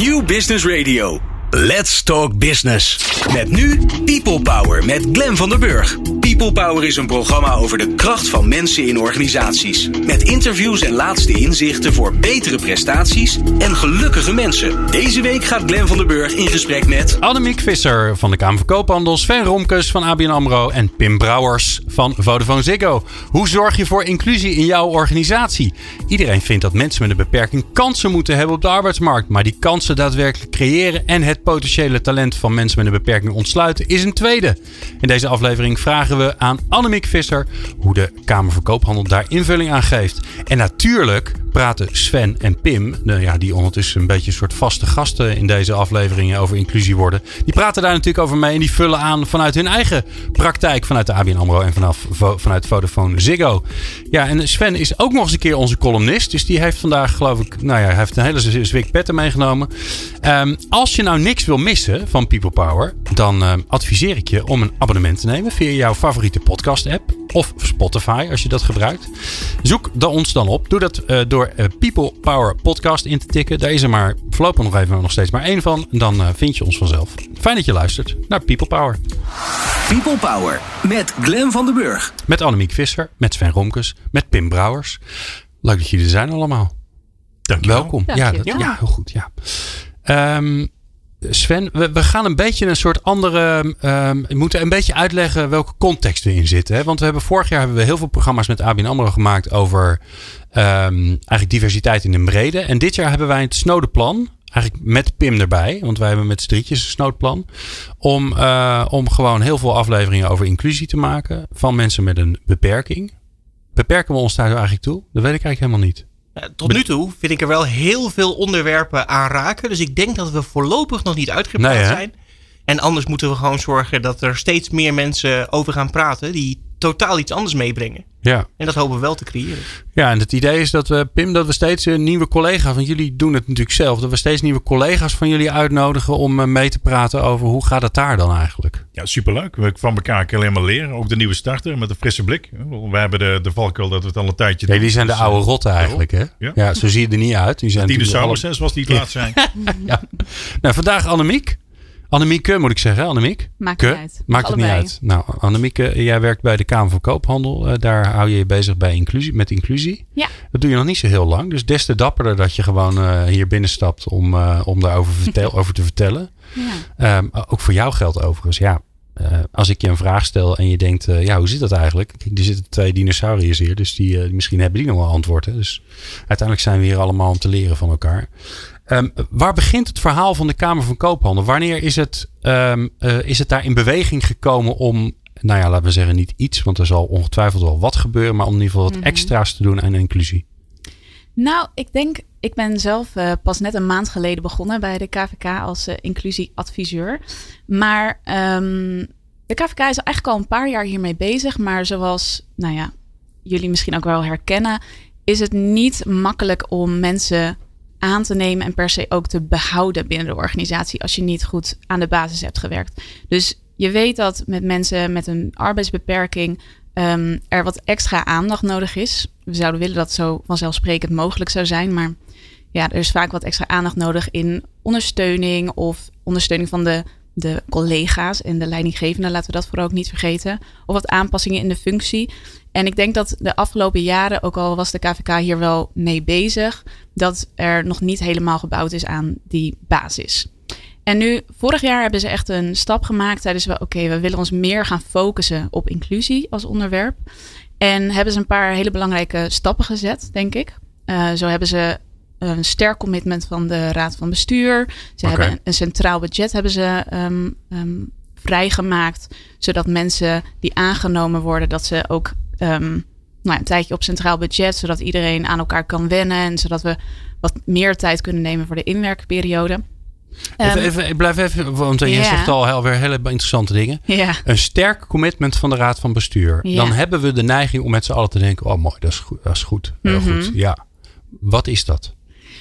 New Business Radio. Let's Talk Business. Met nu People Power met Glen van der Burg. People Power is een programma over de kracht van mensen in organisaties. Met interviews en laatste inzichten voor betere prestaties en gelukkige mensen. Deze week gaat Glen van der Burg in gesprek met... Annemiek Visser van de Kamer van Koophandel, Sven Romkes van ABN AMRO en Pim Brouwers van Vodafone Ziggo. Hoe zorg je voor inclusie in jouw organisatie? Iedereen vindt dat mensen met een beperking kansen moeten hebben op de arbeidsmarkt. Maar die kansen daadwerkelijk creëren en het potentiële talent van mensen met een beperking ontsluiten is een tweede. In deze aflevering vragen we aan Annemiek Visser hoe de Kamer van Koophandel daar invulling aan geeft. En natuurlijk praten Sven en Pim, nou ja, die ondertussen een beetje een soort vaste gasten in deze afleveringen over inclusie worden. Die praten daar natuurlijk over mee en die vullen aan vanuit hun eigen praktijk vanuit de ABN AMRO en vanaf, vanuit Vodafone Ziggo. Ja, en Sven is ook nog eens een keer onze columnist. Dus die heeft vandaag, geloof ik, nou ja, hij heeft een hele zwik petten meegenomen. Um, als je nou niks wil missen van People Power, dan uh, adviseer ik je om een abonnement te nemen via jouw favoriete podcast app of Spotify als je dat gebruikt. Zoek dan ons dan op. Doe dat uh, door uh, People Power Podcast in te tikken. Daar is er maar voorlopig nog even nog steeds maar één van. Dan uh, vind je ons vanzelf. Fijn dat je luistert naar People Power. People Power met Glen van den Burg. Met Annemiek Visser, met Sven Romkes, met Pim Brouwers. Leuk dat jullie er zijn allemaal. Dank Welkom. Dank ja, je. dat, Ja. ja, heel goed. Ja. Ehm, Sven, we, gaan een beetje een soort andere. ehm, we moeten een beetje uitleggen welke context we in zitten. Hè? Want we hebben vorig jaar hebben we heel veel programma's met ABN Amro gemaakt over ehm, eigenlijk diversiteit in de brede. En dit jaar hebben wij het snode plan. Eigenlijk met Pim erbij, want wij hebben met z'n een snoodplan. Om, eh, om gewoon heel veel afleveringen over inclusie te maken van mensen met een beperking. Beperken we ons daar eigenlijk toe? Dat weet ik eigenlijk helemaal niet. Eh, Tot nu toe vind ik er wel heel veel onderwerpen aan raken. Dus ik denk dat we voorlopig nog niet uitgepraat Nee, zijn. En anders moeten we gewoon zorgen dat er steeds meer mensen over gaan praten die totaal iets anders meebrengen. Ja. En dat hopen we wel te creëren. Ja, en het idee is dat we, Pim, dat we steeds een nieuwe collega's, want jullie doen het natuurlijk zelf, dat we steeds nieuwe collega's van jullie uitnodigen om eh, mee te praten over hoe gaat het daar dan eigenlijk? Ja, superleuk. We van elkaar kunnen alleen maar leren. Ook de nieuwe starter met een frisse blik. We hebben de, de valkuil dat we het al een tijdje Nee, doen. die zijn de Dus, oude eh, rotten eigenlijk, hè? Ja. Ja, zo zie je er niet uit. Die zijn Dinosaurus, alle- zoals die het laatst zijn. Ja. Nou, vandaag Annemiek. Annemieke moet ik zeggen, Annemiek. Maakt Ke? niet uit. Maakt het niet uit. Nou, Annemieke, jij werkt bij de Kamer van Koophandel. Eh, daar hou je je bezig bij inclusie, met inclusie. Ja. Dat doe je nog niet zo heel lang. Dus des te dapperder dat je gewoon eh, hier binnenstapt om, eh, om daarover vertel, over te vertellen. Ja. Ehm, ook voor jou geldt overigens, ja. als ik je een vraag stel en je denkt, ja, hoe zit dat eigenlijk? Kijk, er zitten twee dinosauriërs hier, dus die, misschien hebben die nog wel antwoord. Hè? Dus uiteindelijk zijn we hier allemaal om te leren van elkaar. Ehm, waar begint het verhaal van de Kamer van Koophandel? Wanneer is het, ehm, eh, is het daar in beweging gekomen om, nou ja, laten we zeggen niet iets, want er zal ongetwijfeld wel wat gebeuren, maar om in ieder geval wat Mhm. extra's te doen aan inclusie? Nou, ik denk, ik ben zelf eh, pas net een maand geleden begonnen bij de KVK als eh, inclusieadviseur. Maar ehm, de KVK is eigenlijk al een paar jaar hiermee bezig. Maar zoals, nou ja, jullie misschien ook wel herkennen, is het niet makkelijk om mensen aan te nemen en per se ook te behouden binnen de organisatie als je niet goed aan de basis hebt gewerkt. Dus je weet dat met mensen met een arbeidsbeperking ehm, er wat extra aandacht nodig is. We zouden willen dat zo vanzelfsprekend mogelijk zou zijn, maar ja, er is vaak wat extra aandacht nodig in ondersteuning of ondersteuning van de, de collega's en de leidinggevenden. Laten we dat vooral ook niet vergeten. Of wat aanpassingen in de functie. En ik denk dat de afgelopen jaren, ook al was de KVK hier wel mee bezig, dat er nog niet helemaal gebouwd is aan die basis. En nu, vorig jaar hebben ze echt een stap gemaakt. Zeiden ze oké, we willen ons meer gaan focussen op inclusie als onderwerp. En hebben ze een paar hele belangrijke stappen gezet, denk ik. Eh, zo hebben ze een sterk commitment van de Raad van Bestuur. Ze hebben een, een centraal budget hebben ze ehm, ehm, vrijgemaakt. Zodat mensen die aangenomen worden, dat ze ook ehm, nou, een tijdje op centraal budget. Zodat iedereen aan elkaar kan wennen. En zodat we wat meer tijd kunnen nemen voor de inwerkperiode. Even, even, ik blijf even, want je ja. zegt al heel, weer hele interessante dingen. Ja, Een sterk commitment van de Raad van Bestuur. Ja. Dan hebben we de neiging om met z'n allen te denken: oh, mooi, dat is goed. Dat is goed. Heel Mhm. goed. Ja. Wat is dat?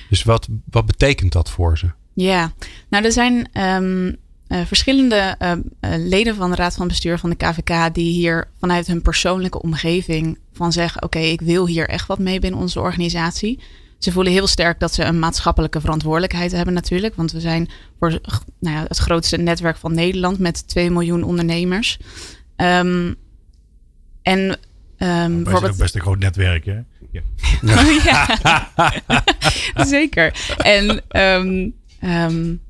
Dus wat, wat betekent dat voor ze? Ja, nou er zijn ehm, eh, verschillende eh, eh, leden van de Raad van Bestuur van de KVK die hier vanuit hun persoonlijke omgeving van zeggen: Oké, ik wil hier echt wat mee binnen onze organisatie. Ze voelen heel sterk dat ze een maatschappelijke verantwoordelijkheid hebben natuurlijk. Want we zijn voor nou ja, het grootste netwerk van Nederland met 2 miljoen ondernemers. Um, en um, ook best een groot netwerk, hè? Ja. ja. Zeker. En um, um,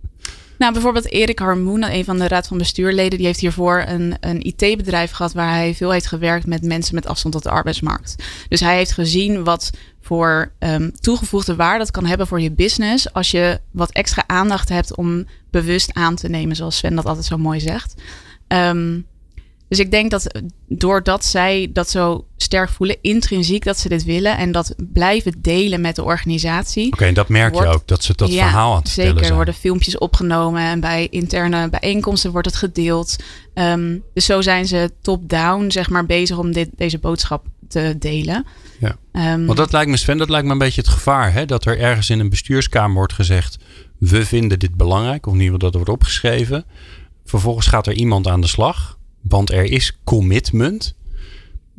nou, bijvoorbeeld Erik Harmoen, een van de raad van bestuurleden, die heeft hiervoor een, een IT-bedrijf gehad waar hij veel heeft gewerkt met mensen met afstand tot de arbeidsmarkt. Dus hij heeft gezien wat voor um, toegevoegde waarde dat kan hebben voor je business als je wat extra aandacht hebt om bewust aan te nemen, zoals Sven dat altijd zo mooi zegt. Um, dus ik denk dat doordat zij dat zo sterk voelen, intrinsiek dat ze dit willen en dat blijven delen met de organisatie. Oké, en dat merk je ook, dat ze dat verhaal aan het vertellen zeker, er worden filmpjes opgenomen en bij interne bijeenkomsten wordt het gedeeld. Um, dus zo zijn ze top-down, zeg maar, bezig om dit, deze boodschap te delen. Ja. Um, Want dat lijkt me, Sven, dat lijkt me een beetje het gevaar. Hè? Dat er ergens in een bestuurskamer wordt gezegd, we vinden dit belangrijk. Of in ieder geval dat er wordt opgeschreven. Vervolgens gaat er iemand aan de slag want er is commitment.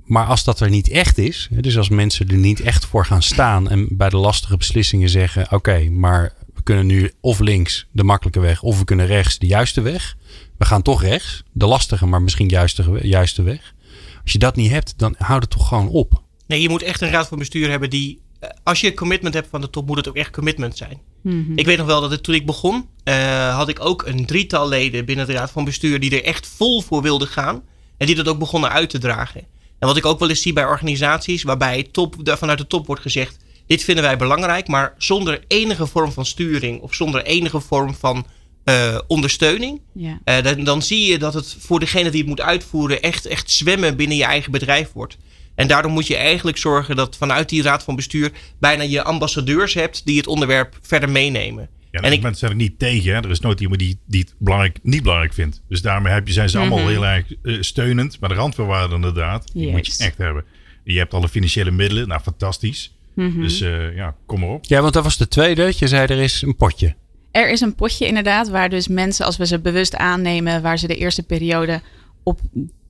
Maar als dat er niet echt is, dus als mensen er niet echt voor gaan staan en bij de lastige beslissingen zeggen: Oké, maar we kunnen nu of links de makkelijke weg, of we kunnen rechts de juiste weg. We gaan toch rechts, de lastige, maar misschien juiste, juiste weg. Als je dat niet hebt, dan houd het toch gewoon op. Nee, je moet echt een raad van bestuur hebben die eh, als je commitment hebt van de top, moet het ook echt commitment zijn. Mhm. Ik weet nog wel dat het, toen ik begon, uh, had ik ook een drietal leden binnen de raad van bestuur die er echt vol voor wilden gaan. En die dat ook begonnen uit te dragen. En wat ik ook wel eens zie bij organisaties, waarbij top, vanuit de top wordt gezegd: dit vinden wij belangrijk, maar zonder enige vorm van sturing of zonder enige vorm van uh, ondersteuning. Ja. Uh, dan, dan, zie je dat het voor degene die het moet uitvoeren echt, echt zwemmen binnen je eigen bedrijf wordt. En daardoor moet je eigenlijk zorgen dat vanuit die raad van bestuur bijna je ambassadeurs hebt die het onderwerp verder meenemen. Ja, en ik, zijn er niet tegen. Hè? Er is nooit iemand die, die het belangrijk, niet belangrijk vindt. Dus daarmee heb je, zijn ze allemaal mhm. heel erg uh, steunend. Maar de randvoorwaarden inderdaad, die moet je echt hebben. Je hebt alle financiële middelen. Nou, fantastisch. Mhm. Dus uh, ja, kom maar op. Ja, want dat was de tweede. Je zei er is een potje. Er is een potje inderdaad, waar dus mensen, als we ze bewust aannemen, waar ze de eerste periode op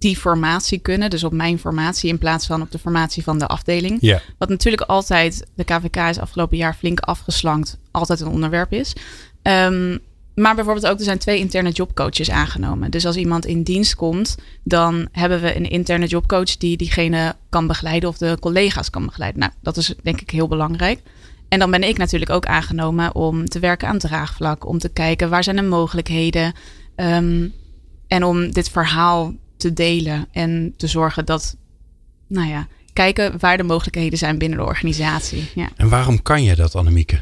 die formatie kunnen. Dus op mijn formatie in plaats van op de formatie van de afdeling. Ja. Wat natuurlijk altijd, de KVK is afgelopen jaar flink afgeslankt, altijd een onderwerp is. Um, maar bijvoorbeeld ook, er zijn twee interne jobcoaches aangenomen. Dus als iemand in dienst komt, dan hebben we een interne jobcoach die diegene kan begeleiden of de collega's kan begeleiden. Nou, dat is denk ik heel belangrijk. En dan ben ik natuurlijk ook aangenomen om te werken aan draagvlak, om te kijken waar zijn de mogelijkheden. Um, en om dit verhaal te delen en te zorgen dat, nou ja, kijken waar de mogelijkheden zijn binnen de organisatie. Ja. En waarom kan je dat, Annemieke?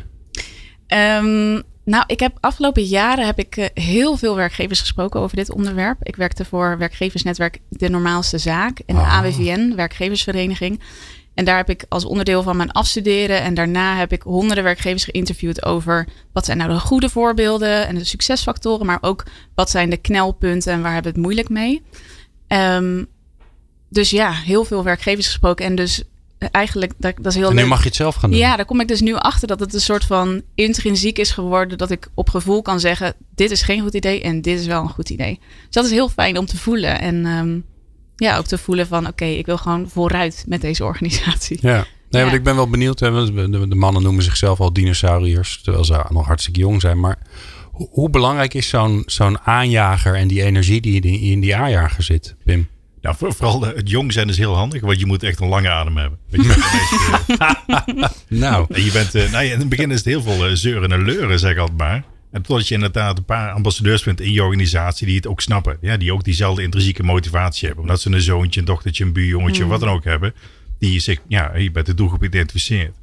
Um, nou, ik heb afgelopen jaren heb ik eh, heel veel werkgevers gesproken over dit onderwerp. Ik werkte voor werkgeversnetwerk De Normaalste Zaak en de ah. AWVN, werkgeversvereniging. En daar heb ik als onderdeel van mijn afstuderen en daarna heb ik honderden werkgevers geïnterviewd over wat zijn nou de goede voorbeelden en de succesfactoren, maar ook wat zijn de knelpunten en waar hebben we het moeilijk mee. Um, dus ja, heel veel werkgevers gesproken en dus eigenlijk dat, dat is heel en nu mag je het zelf gaan doen. Ja, daar kom ik dus nu achter dat het een soort van intrinsiek is geworden dat ik op gevoel kan zeggen dit is geen goed idee en dit is wel een goed idee. Dus dat is heel fijn om te voelen en um, ja, ook te voelen van oké, ik wil gewoon vooruit met deze organisatie. Ja. Nee, want ik ben wel benieuwd. De, de, mannen noemen zichzelf al dinosauriërs, terwijl ze nog hartstikke jong zijn. Maar hoe, belangrijk is zo'n zo'n aanjager en die energie die in die aanjager zit, Pim? Nou, vooral het jong zijn is heel handig, want je moet echt een lange adem hebben. Weet je, nou. Je bent, nou ja, in het begin is het heel veel eh, zeuren en leuren, zeg ik altijd maar. En totdat je inderdaad een paar ambassadeurs vindt in je organisatie die het ook snappen. Ja, die ook diezelfde intrinsieke motivatie hebben. Omdat ze een zoontje, een dochtertje, een buurjongetje, mm. wat dan ook hebben. Die zich, ja, je bent de doelgroep identificeert.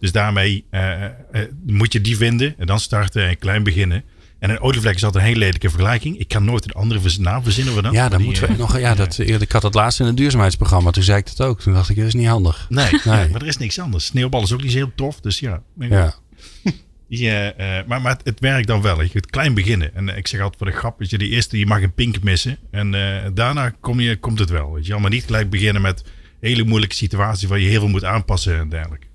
Dus daarmee uh, uh, moet je die vinden en dan starten en klein beginnen. En een olievlek is altijd een hele lelijke vergelijking. Ik kan nooit een andere naam verzinnen we dan. Ja, dan moeten we nog. Ja, dat, ik had het laatst in een duurzaamheidsprogramma. Toen zei ik dat ook. Toen dacht ik, dat is niet handig. Nee, nee. maar er is niks anders. Sneeuwbal is ook niet heel tof. Dus ja. Ja. Ja, uh, maar, maar het, werkt dan wel. Je kunt klein beginnen. En ik zeg altijd voor de grap, weet je, die eerste, je mag een pink missen. En uh, daarna kom je, komt het wel. Weet je, maar niet gelijk beginnen met hele moeilijke situaties waar je heel veel moet aanpassen en dergelijke.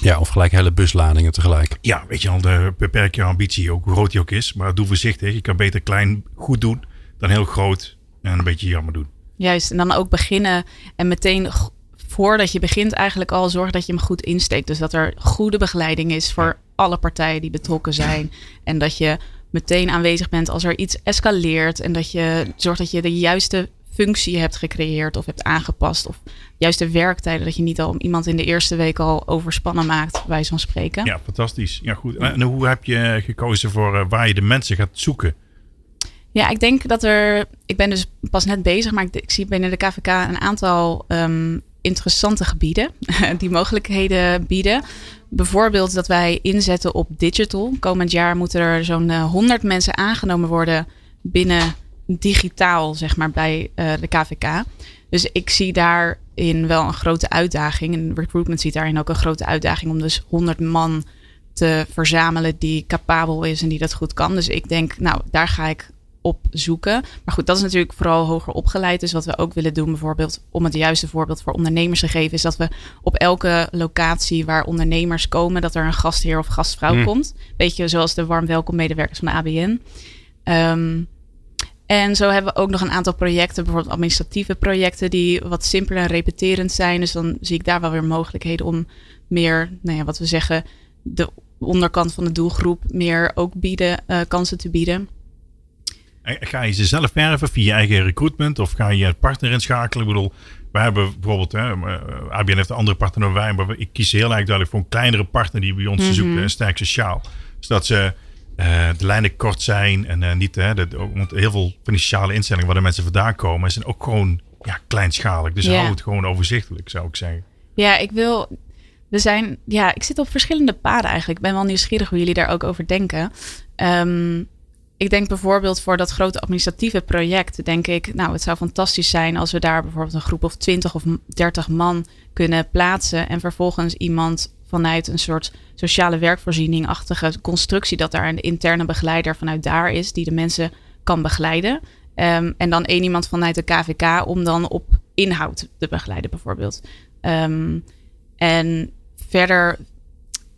Ja, of gelijk hele busladingen tegelijk. Ja, weet je al, de, beperk je ambitie ook, hoe groot die ook is. Maar doe voorzichtig. Je kan beter klein goed doen dan heel groot en een beetje jammer doen. Juist, en dan ook beginnen en meteen voordat je begint eigenlijk al zorg dat je hem goed insteekt. Dus dat er goede begeleiding is voor alle partijen die betrokken zijn. En dat je meteen aanwezig bent als er iets escaleert. En dat je zorgt dat je de juiste functie hebt gecreëerd of hebt aangepast. Of juiste werktijden. Dat je niet al iemand in de eerste week al overspannen maakt, bij zo'n spreken. Ja, fantastisch. Ja, goed. En hoe heb je gekozen voor eh, waar je de mensen gaat zoeken? Ja, ik denk dat er. Ik ben dus pas net bezig, maar ik, ik zie binnen de KVK een aantal ehm, interessante gebieden die mogelijkheden bieden. Bijvoorbeeld dat wij inzetten op digital. Komend jaar moeten er zo'n 100 mensen aangenomen worden binnen digitaal, zeg maar, bij uh, de KVK. Dus ik zie daarin wel een grote uitdaging. En recruitment ziet daarin ook een grote uitdaging om dus 100 man te verzamelen die capabel is en die dat goed kan. Dus ik denk, nou, daar ga ik op zoeken. Maar goed, dat is natuurlijk vooral hoger opgeleid. Dus wat we ook willen doen, bijvoorbeeld om het juiste voorbeeld voor ondernemers te geven, is dat we op elke locatie waar ondernemers komen, dat er een gastheer of gastvrouw mm. komt. Beetje zoals de warm welkom medewerkers van de ABN. Um, en zo hebben we ook nog een aantal projecten, bijvoorbeeld administratieve projecten, die wat simpeler en repeterend zijn. Dus dan zie ik daar wel weer mogelijkheden om meer, nou ja, wat we zeggen, de onderkant van de doelgroep meer ook bieden, uh, kansen te bieden. Ga je ze zelf werven via je eigen recruitment of ga je een partner inschakelen? Ik bedoel, wij hebben bijvoorbeeld, hè, eh, ABN heeft een andere partner dan wij, maar ik kies heel erg duidelijk voor een kleinere partner die bij ons mm zoekt, een sterk sociaal. Zodat ze uh, de lijnen kort zijn en uh, niet, hè, de, want heel veel sociale instellingen waar de mensen vandaan komen, zijn ook gewoon ja, kleinschalig. Dus yeah. hou het gewoon overzichtelijk, zou ik zeggen. Ja, ik wil. We zijn, ja, ik zit op verschillende paden eigenlijk. Ik ben wel nieuwsgierig hoe jullie daar ook over denken. Um, ik denk bijvoorbeeld voor dat grote administratieve project, denk ik, nou, het zou fantastisch zijn als we daar bijvoorbeeld een groep of 20 of 30 man kunnen plaatsen en vervolgens iemand vanuit een soort sociale werkvoorziening-achtige constructie, dat daar een interne begeleider vanuit daar is, die de mensen kan begeleiden. Um, en dan één iemand vanuit de KVK om dan op inhoud te begeleiden, bijvoorbeeld. Um, en verder,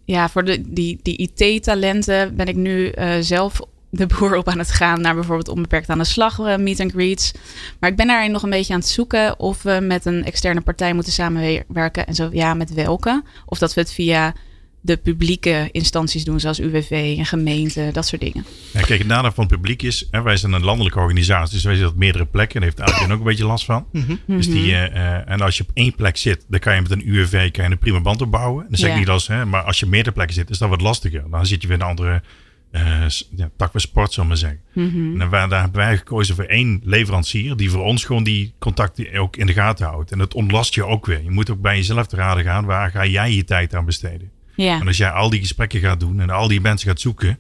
ja, voor de, die, die IT-talenten ben ik nu uh, zelf de boer op aan het gaan naar bijvoorbeeld onbeperkt aan de slag uh, meet and greets. Maar ik ben daarin nog een beetje aan het zoeken of we met een externe partij moeten samenwerken. En zo ja, met welke. Of dat we het via de publieke instanties doen, zoals UWV en gemeente, dat soort dingen. Ja, kijk, het nadeel van het publiek is, hè, wij zijn een landelijke organisatie, dus wij zitten op meerdere plekken. En heeft ABN ook een beetje last van. Mm -hmm. Dus die, uh, en als je op één plek zit, dan kan je met een UWV kan je een prima band opbouwen. Dat zeg ik niet als, hè, maar als je op meerdere plekken zit, is dat wat lastiger. Dan zit je weer in een andere uh, ja, tak van sport, zullen we zeggen. Mm -hmm. En daar hebben wij gekozen voor één leverancier die voor ons gewoon die contacten ook in de gaten houdt. En dat ontlast je ook weer. Je moet ook bij jezelf te raden gaan, waar ga jij je tijd aan besteden? Ja. En als jij al die gesprekken gaat doen en al die mensen gaat zoeken,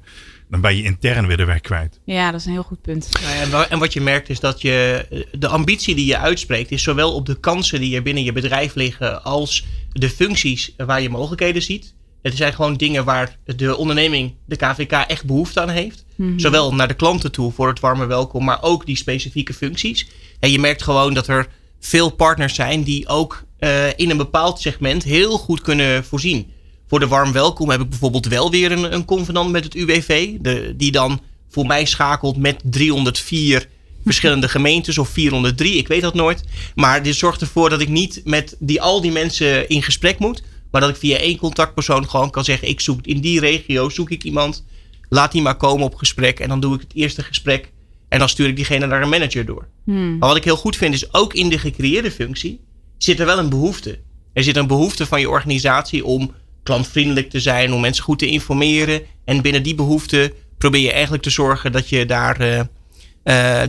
dan ben je intern weer de weg kwijt. Ja, dat is een heel goed punt. Ja, en wat je merkt is dat je de ambitie die je uitspreekt, is zowel op de kansen die er binnen je bedrijf liggen, als de functies waar je mogelijkheden ziet. Het zijn gewoon dingen waar de onderneming, de KVK, echt behoefte aan heeft. Mm -hmm. Zowel naar de klanten toe voor het warme welkom, maar ook die specifieke functies. En je merkt gewoon dat er veel partners zijn die ook uh, in een bepaald segment heel goed kunnen voorzien. Voor de warm welkom heb ik bijvoorbeeld wel weer een, een convenant met het UWV. De, die dan voor mij schakelt met 304 verschillende gemeentes of 403. Ik weet dat nooit. Maar dit zorgt ervoor dat ik niet met die, al die mensen in gesprek moet. Maar dat ik via één contactpersoon gewoon kan zeggen: ik zoek in die regio zoek ik iemand. Laat die maar komen op gesprek. En dan doe ik het eerste gesprek. En dan stuur ik diegene naar een manager door. Hmm. Maar wat ik heel goed vind is ook in de gecreëerde functie zit er wel een behoefte. Er zit een behoefte van je organisatie om klantvriendelijk te zijn, om mensen goed te informeren. En binnen die behoefte probeer je eigenlijk te zorgen dat je daar, uh, uh,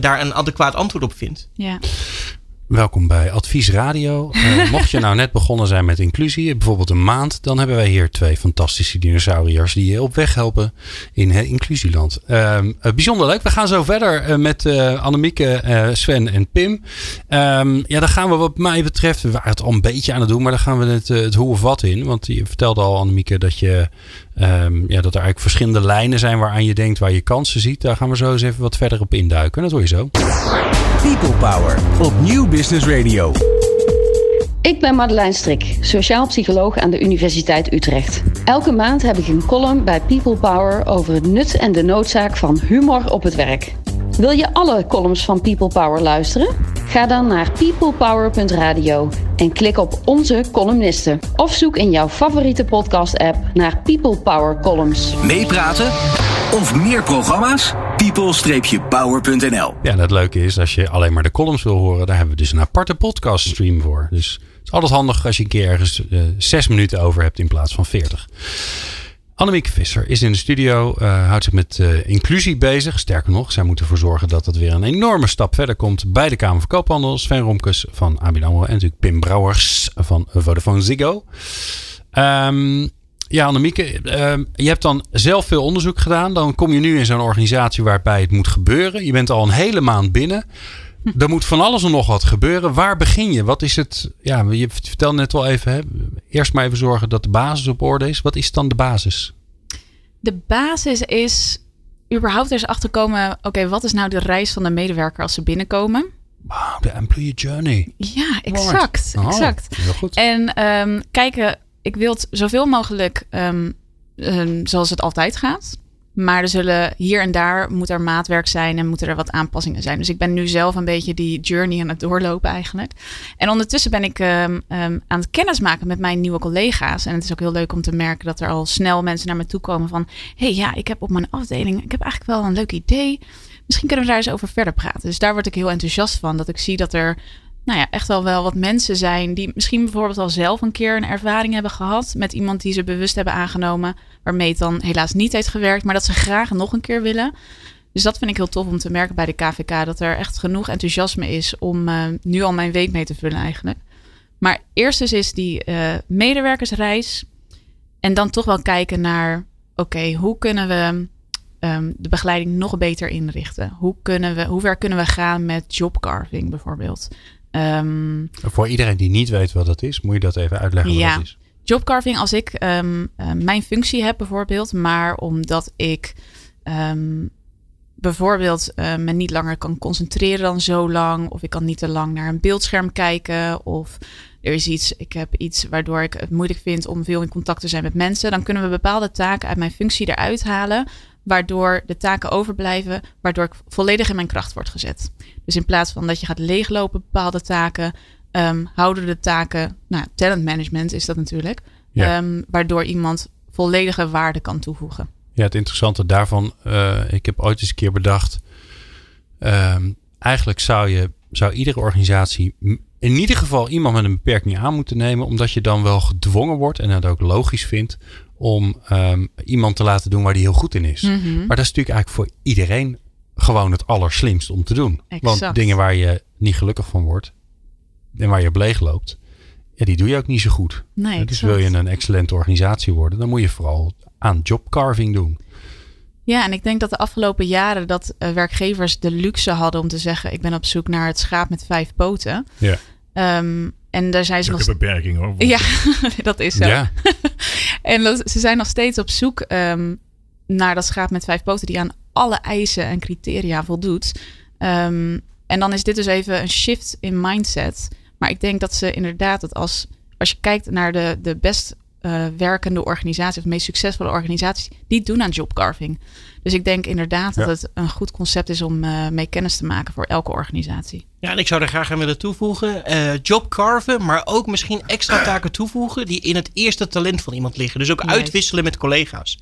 daar een adequaat antwoord op vindt. Ja. Welkom bij Advies Radio. Uh, mocht je nou net begonnen zijn met inclusie, bijvoorbeeld een maand, dan hebben wij hier twee fantastische dinosauriërs die je op weg helpen in het inclusieland. Uh, bijzonder leuk. We gaan zo verder uh, met Annemieke, Sven en Pim. Um, ja, dan gaan we wat mij betreft, we waren het al een beetje aan het doen, maar dan gaan we het, het hoe of wat in. Want je vertelde al, Annemieke, dat je Um, ja, dat er eigenlijk verschillende lijnen zijn waaraan je denkt, waar je kansen ziet. Daar gaan we zo eens even wat verder op induiken. Dat hoor je zo. People Power op Nieuw Business Radio. Ik ben Madeleine Strik, sociaal psycholoog aan de Universiteit Utrecht. Elke maand heb ik een column bij People Power over het nut en de noodzaak van humor op het werk. Wil je alle columns van People Power luisteren? Ga dan naar peoplepower.radio en klik op onze columnisten. Of zoek in jouw favoriete podcast-app naar People Power Columns. Meepraten of meer programma's? people-power.nl Ja, en het leuke is, als je alleen maar de columns wil horen, daar hebben we dus een aparte podcast stream voor. Dus het is altijd handig als je een keer ergens uh, zes minuten over hebt in plaats van veertig. Annemiek Visser is in de studio, uh, houdt zich met uh, inclusie bezig. Sterker nog, zij moet ervoor zorgen dat het weer een enorme stap verder komt bij de Kamer van Koophandel. Sven Romkes van ABN AMRO en natuurlijk Pim Brouwers van Vodafone Ziggo. Um, ja, Annemieke, uh, je hebt dan zelf veel onderzoek gedaan. Dan kom je nu in zo'n organisatie waarbij het moet gebeuren. Je bent al een hele maand binnen. Er moet van alles en nog wat gebeuren. Waar begin je? Wat is het? Ja, je vertelde net wel even. Hè? Eerst maar even zorgen dat de basis op orde is. Wat is dan de basis? De basis is überhaupt eens achterkomen. Oké, wat is nou de reis van de medewerker als ze binnenkomen? Wow, de employee journey. Ja, exact. Oh, exact. heel goed. En um, kijken, ik wil het zoveel mogelijk um, um, zoals het altijd gaat. Maar er zullen hier en daar moet er maatwerk zijn en moeten er wat aanpassingen zijn. Dus ik ben nu zelf een beetje die journey aan het doorlopen eigenlijk. En ondertussen ben ik um, um, aan het kennismaken met mijn nieuwe collega's. En het is ook heel leuk om te merken dat er al snel mensen naar me toe komen van... hey, ja, ik heb op mijn afdeling, ik heb eigenlijk wel een leuk idee. Misschien kunnen we daar eens over verder praten. Dus daar word ik heel enthousiast van. Dat ik zie dat er nou ja, echt wel wel wat mensen zijn die misschien bijvoorbeeld al zelf een keer een ervaring hebben gehad met iemand die ze bewust hebben aangenomen, waarmee het dan helaas niet heeft gewerkt, maar dat ze graag nog een keer willen. Dus dat vind ik heel tof om te merken bij de KVK, dat er echt genoeg enthousiasme is om uh, nu al mijn week mee te vullen eigenlijk. Maar eerst is die uh, medewerkersreis en dan toch wel kijken naar, oké, hoe kunnen we um, de begeleiding nog beter inrichten? Hoe, kunnen we, hoe ver kunnen we gaan met jobcarving bijvoorbeeld? Um, Voor iedereen die niet weet wat dat is, moet je dat even uitleggen ja, wat dat is. Jobcarving, als ik um, uh, mijn functie heb bijvoorbeeld, maar omdat ik um, bijvoorbeeld uh, me niet langer kan concentreren dan zo lang, of ik kan niet te lang naar een beeldscherm kijken, of er is iets, ik heb iets waardoor ik het moeilijk vind om veel in contact te zijn met mensen, dan kunnen we bepaalde taken uit mijn functie eruit halen, waardoor de taken overblijven, waardoor ik volledig in mijn kracht word gezet. Dus in plaats van dat je gaat leeglopen bepaalde taken, um, houden de taken, nou, talent management is dat natuurlijk, ja. um, waardoor iemand volledige waarde kan toevoegen. Ja, het interessante daarvan, uh, ik heb ooit eens een keer bedacht, um, eigenlijk zou je, zou iedere organisatie in ieder geval iemand met een beperking aan moeten nemen, omdat je dan wel gedwongen wordt en het ook logisch vindt om um, iemand te laten doen waar die heel goed in is. Mhm. Maar dat is natuurlijk eigenlijk voor iedereen gewoon het allerslimst om te doen. Exact. Want dingen waar je niet gelukkig van wordt en waar je op leeg loopt, ja, die doe je ook niet zo goed. Nee, dus wil je een excellente organisatie worden, dan moet je vooral aan jobcarving doen. Ja, en ik denk dat de afgelopen jaren dat uh, werkgevers de luxe hadden om te zeggen: ik ben op zoek naar het schaap met vijf poten. Ja. Um, en daar zijn ze nog. een beperking hoor. Ja, dat is zo. Ja. en dat, ze zijn nog steeds op zoek um, naar dat schaap met vijf poten die aan alle eisen en criteria voldoet. Um, en dan is dit dus even een shift in mindset. Maar ik denk dat ze inderdaad dat als, als je kijkt naar de, de best uh, werkende organisaties, of de meest succesvolle organisaties, die doen aan jobcarving. Dus ik denk inderdaad ja. dat het een goed concept is om uh, mee kennis te maken voor elke organisatie. Ja, en ik zou er graag aan willen toevoegen. Uh, jobcarven, maar ook misschien extra taken toevoegen die in het eerste talent van iemand liggen. Dus ook Juist. uitwisselen met collega's.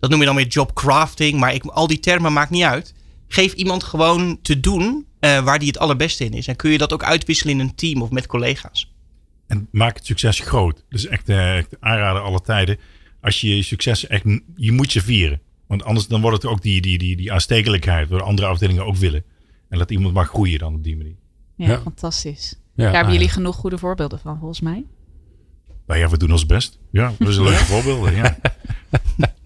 Dat noem je dan weer jobcrafting, maar ik, al die termen maakt niet uit. Geef iemand gewoon te doen uh, waar die het allerbeste in is. En kun je dat ook uitwisselen in een team of met collega's. En maak het succes groot. Dus echt, uh, echt aanraden alle tijden. Als je je succes echt, je moet je vieren. Want anders dan wordt het ook die, die, die, die aanstekelijkheid, waar andere afdelingen ook willen. En dat iemand mag groeien dan op die manier. Ja, ja. fantastisch. Ja, Daar hebben jullie genoeg goede voorbeelden van, volgens mij. Nou ja, we doen ons best. Ja, dat is een leuke voorbeelden. Ja.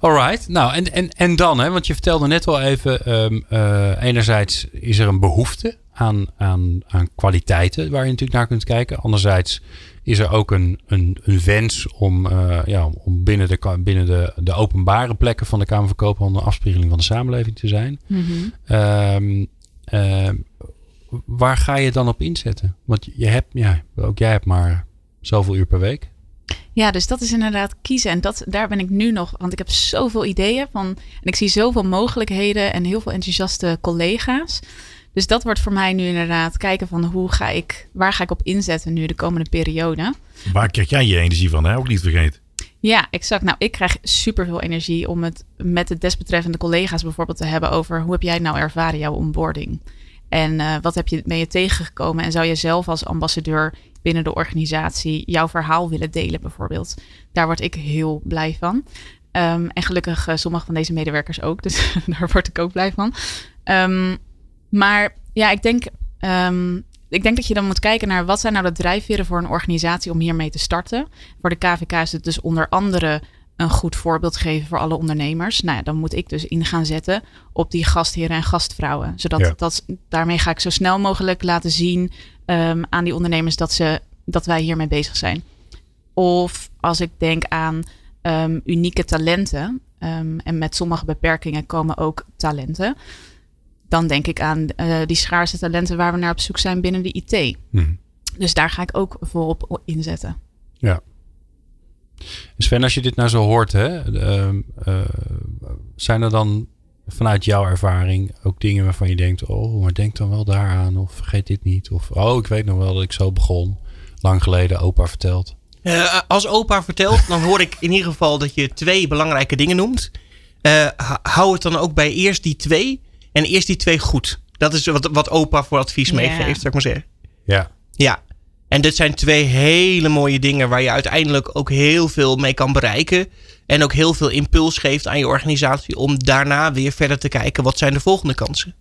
Alright, nou en, en, en dan, hè, want je vertelde net al even, um, uh, enerzijds is er een behoefte aan, aan, aan kwaliteiten waar je natuurlijk naar kunt kijken. Anderzijds is er ook een, een, een wens om, uh, ja, om binnen, de, binnen de, de openbare plekken van de Kamer van Koophandel een afspiegeling van de samenleving te zijn. Um, uh, waar ga je dan op inzetten? Want je hebt, ja, ook jij hebt maar zoveel uur per week. Ja, dus dat is inderdaad kiezen. En dat, daar ben ik nu nog, want ik heb zoveel ideeën van. En ik zie zoveel mogelijkheden en heel veel enthousiaste collega's. Dus dat wordt voor mij nu inderdaad kijken van hoe ga ik, waar ga ik op inzetten nu de komende periode. Waar krijg jij je energie van, hè? Ook niet vergeten. Ja, exact. Nou, ik krijg superveel energie om het met de desbetreffende collega's bijvoorbeeld te hebben over hoe heb jij nou ervaren jouw onboarding? En uh, wat heb je, ben je tegengekomen? En zou je zelf als ambassadeur binnen de organisatie jouw verhaal willen delen bijvoorbeeld? Daar word ik heel blij van. Um, en gelukkig uh, sommige van deze medewerkers ook. Dus daar word ik ook blij van. Um, maar ja, ik denk, um, ik denk dat je dan moet kijken naar wat zijn nou de drijfveren voor een organisatie om hiermee te starten. Voor de KVK is het dus onder andere een goed voorbeeld geven voor alle ondernemers. Nou ja, dan moet ik dus in gaan zetten op die gastheren en gastvrouwen. Zodat Ja. dat, daarmee ga ik zo snel mogelijk laten zien um, aan die ondernemers dat, ze, dat wij hiermee bezig zijn. Of als ik denk aan um, unieke talenten. Um, en met sommige beperkingen komen ook talenten. Dan denk ik aan uh, die schaarse talenten waar we naar op zoek zijn binnen de IT. Mhm. Dus daar ga ik ook volop inzetten. Ja. Sven, als je dit nou zo hoort, hè, uh, uh, zijn er dan vanuit jouw ervaring ook dingen waarvan je denkt: oh, maar denk dan wel daaraan, of vergeet dit niet, of oh, ik weet nog wel dat ik zo begon, lang geleden, opa verteld. Uh, als opa vertelt, dan hoor ik in ieder geval dat je twee belangrijke dingen noemt. Uh, hou het dan ook bij eerst die twee en eerst die twee goed. Dat is wat, wat opa voor advies Ja. meegeeft, zou ik maar zeggen. Ja, Ja. En dit zijn twee hele mooie dingen waar je uiteindelijk ook heel veel mee kan bereiken. En ook heel veel impuls geeft aan je organisatie om daarna weer verder te kijken wat zijn de volgende kansen.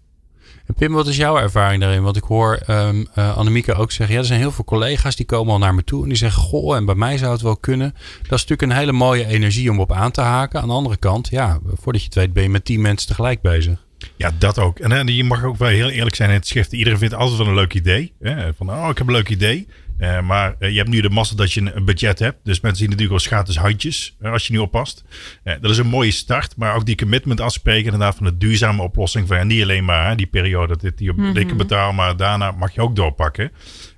En Pim, wat is jouw ervaring daarin? Want ik hoor um, Annemieke ook zeggen: ja, er zijn heel veel collega's die komen al naar me toe en die zeggen: Goh, en bij mij zou het wel kunnen. Dat is natuurlijk een hele mooie energie om op aan te haken. Aan de andere kant, ja, voordat je het weet, ben je met tien mensen tegelijk bezig. Ja, dat ook. En, en je mag ook wel heel eerlijk zijn in het schrift. Iedereen vindt altijd wel een leuk idee. Hè? Van, oh, ik heb een leuk idee. Uh, maar uh, je hebt nu de massa dat je een, een budget hebt. Dus mensen zien natuurlijk als gratis handjes. Uh, als je nu oppast. dat is een mooie start. Maar ook die commitment afspreken. Inderdaad van de duurzame oplossing. Van niet alleen maar hè, die periode dat dit die op mm -hmm. betaal. Maar daarna mag je ook doorpakken.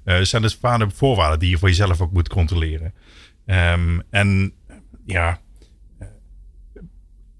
er zijn dus vaak voorwaarden die je voor jezelf ook moet controleren. Um, en ja,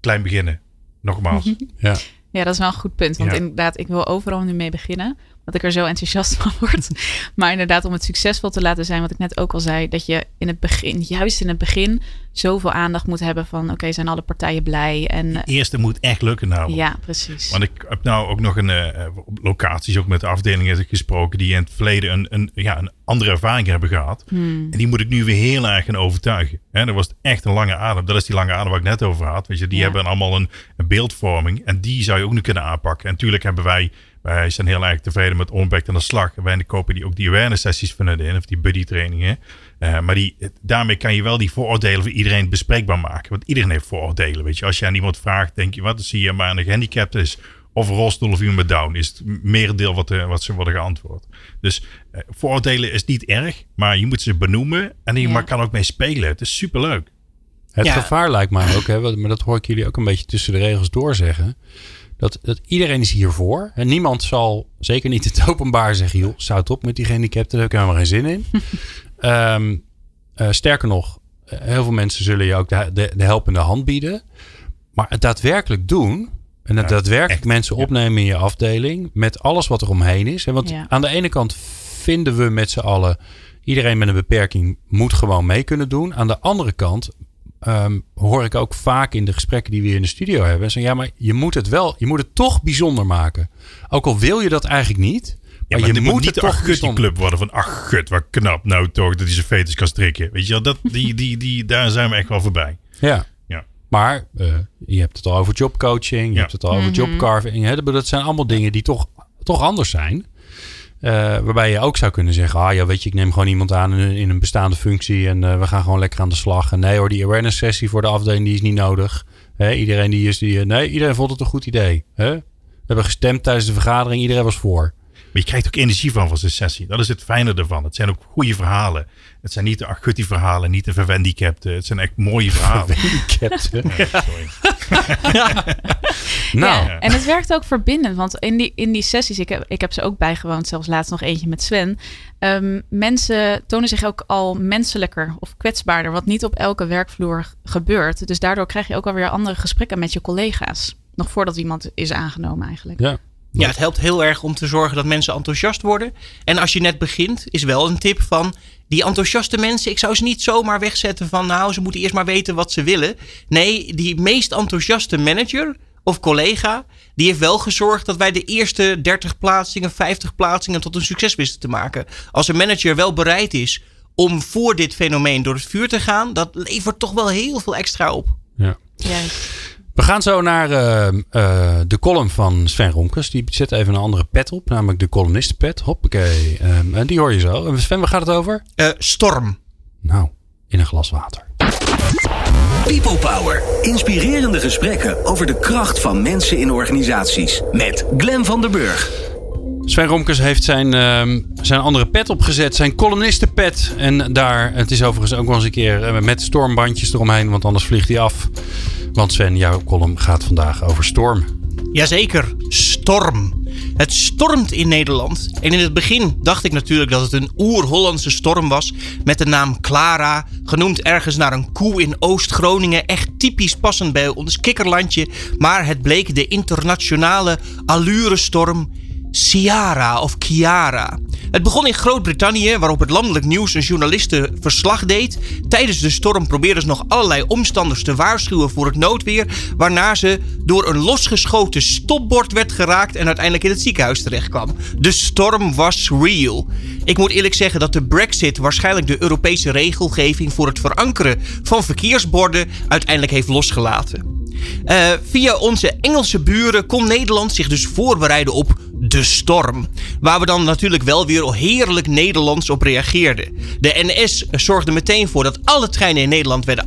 klein beginnen. Nogmaals. ja. Ja, dat is wel een goed punt. Want ja. inderdaad, ik wil overal nu mee beginnen. Dat ik er zo enthousiast van word. maar inderdaad, om het succesvol te laten zijn, wat ik net ook al zei, dat je in het begin, juist in het begin, zoveel aandacht moet hebben van oké, okay, zijn alle partijen blij? En, de eerste moet echt lukken nou. Ja, precies. Want ik heb nou ook nog een uh, locaties, ook met de afdelingen gesproken, die in het verleden een, een, ja, een andere ervaring hebben gehad. Hmm. En die moet ik nu weer heel erg gaan overtuigen. En dat was echt een lange adem. Dat is die lange adem waar ik net over had. Weet je, die ja. hebben allemaal een, een beeldvorming. En die zou je ook nu kunnen aanpakken. En natuurlijk hebben wij wij zijn heel erg tevreden met Onback aan de slag. En wij kopen die, ook die awareness sessies van in, of die buddy trainingen. Uh, maar die, daarmee kan je wel die vooroordelen voor iedereen bespreekbaar maken. Want iedereen heeft vooroordelen. Weet je, als je aan iemand vraagt, denk je, wat zie je maar een gehandicapt is? Of een rolstoel of iemand met down, is het merendeel wat, uh, wat ze worden geantwoord. Dus uh, vooroordelen is niet erg, maar je moet ze benoemen en je ja. kan ook mee spelen. Het is superleuk. Het ja. gevaar lijkt mij ook, hè, maar dat hoor ik jullie ook een beetje tussen de regels doorzeggen. Dat, dat iedereen is hiervoor. En niemand zal, zeker niet het openbaar, zeggen: joh, zou het op met die gehandicapten, daar heb ik helemaal geen zin in. um, uh, sterker nog, heel veel mensen zullen je ook de, de, de, helpende hand bieden. Maar het daadwerkelijk doen. En het ja, daadwerkelijk echt, mensen ja. opnemen in je afdeling. Met alles wat er omheen is. En want ja. aan de ene kant vinden we met z'n allen. Iedereen met een beperking moet gewoon mee kunnen doen. Aan de andere kant um, hoor ik ook vaak in de gesprekken die we in de studio hebben. Zeggen, ja, maar je moet het wel, je moet het toch bijzonder maken. Ook al wil je dat eigenlijk niet. Ja, maar, je moet, moet niet de ach club worden van ach gut, wat knap nou toch dat hij zijn fetus kan strikken. Weet je wel, dat, die, die, die, daar zijn we echt wel voorbij. Ja. ja. Maar uh, je hebt het al over jobcoaching, je ja. hebt het al over mm -hmm. jobcarving. Hè? Dat zijn allemaal dingen die toch, toch anders zijn. Uh, waarbij je ook zou kunnen zeggen: Ah ja, weet je, ik neem gewoon iemand aan in, een bestaande functie en uh, we gaan gewoon lekker aan de slag. En nee hoor, die awareness sessie voor de afdeling die is niet nodig. Hè, iedereen die is die. Nee, iedereen vond het een goed idee. Hè? We hebben gestemd tijdens de vergadering, iedereen was voor. Maar je krijgt ook energie van van zo'n sessie. Dat is het fijne ervan. Het zijn ook goede verhalen. Het zijn niet de agutti verhalen, niet de verwendicapten. Het zijn echt mooie verhalen. Verwendicapten. ja, sorry. nou. Ja, en het werkt ook verbindend. Want in die, in die sessies, ik heb, ik heb ze ook bijgewoond, zelfs laatst nog eentje met Sven. Um, mensen tonen zich ook al menselijker of kwetsbaarder. Wat niet op elke werkvloer gebeurt. Dus daardoor krijg je ook alweer andere gesprekken met je collega's. Nog voordat iemand is aangenomen eigenlijk. Ja. Ja, het helpt heel erg om te zorgen dat mensen enthousiast worden. En als je net begint, is wel een tip van die enthousiaste mensen. Ik zou ze niet zomaar wegzetten van nou, ze moeten eerst maar weten wat ze willen. Nee, die meest enthousiaste manager of collega, die heeft wel gezorgd dat wij de eerste 30 plaatsingen, 50 plaatsingen tot een succes wisten te maken. Als een manager wel bereid is om voor dit fenomeen door het vuur te gaan, dat levert toch wel heel veel extra op. Ja. We gaan zo naar uh, uh, de column van Sven Ronkers. Die zet even een andere pet op, namelijk de columnistenpet. Hoppakee. Um, en die hoor je zo. Sven, waar gaat het over? Uh, storm. Nou, in een glas water. People Power. Inspirerende gesprekken over de kracht van mensen in organisaties. Met Glen van der Burg. Sven Romkes heeft zijn, uh, zijn andere pet opgezet. Zijn columnistenpet. En daar, het is overigens ook wel eens een keer met stormbandjes eromheen. Want anders vliegt hij af. Want Sven, jouw column gaat vandaag over storm. Jazeker, storm. Het stormt in Nederland. En in het begin dacht ik natuurlijk dat het een oer-Hollandse storm was. Met de naam Clara, genoemd ergens naar een koe in Oost-Groningen. Echt typisch passend bij ons kikkerlandje. Maar het bleek de internationale allure-storm Ciara of Chiara. Het begon in Groot-Brittannië, waarop het landelijk nieuws een journaliste verslag deed. Tijdens de storm probeerden ze nog allerlei omstanders te waarschuwen voor het noodweer, waarna ze door een losgeschoten stopbord werd geraakt en uiteindelijk in het ziekenhuis terechtkwam. De storm was real. Ik moet eerlijk zeggen dat de Brexit waarschijnlijk de Europese regelgeving voor het verankeren van verkeersborden uiteindelijk heeft losgelaten. Uh, via onze Engelse buren kon Nederland zich dus voorbereiden op de storm. Waar we dan natuurlijk wel weer heerlijk Nederlands op reageerden. De NS zorgde meteen voor dat alle treinen in Nederland werden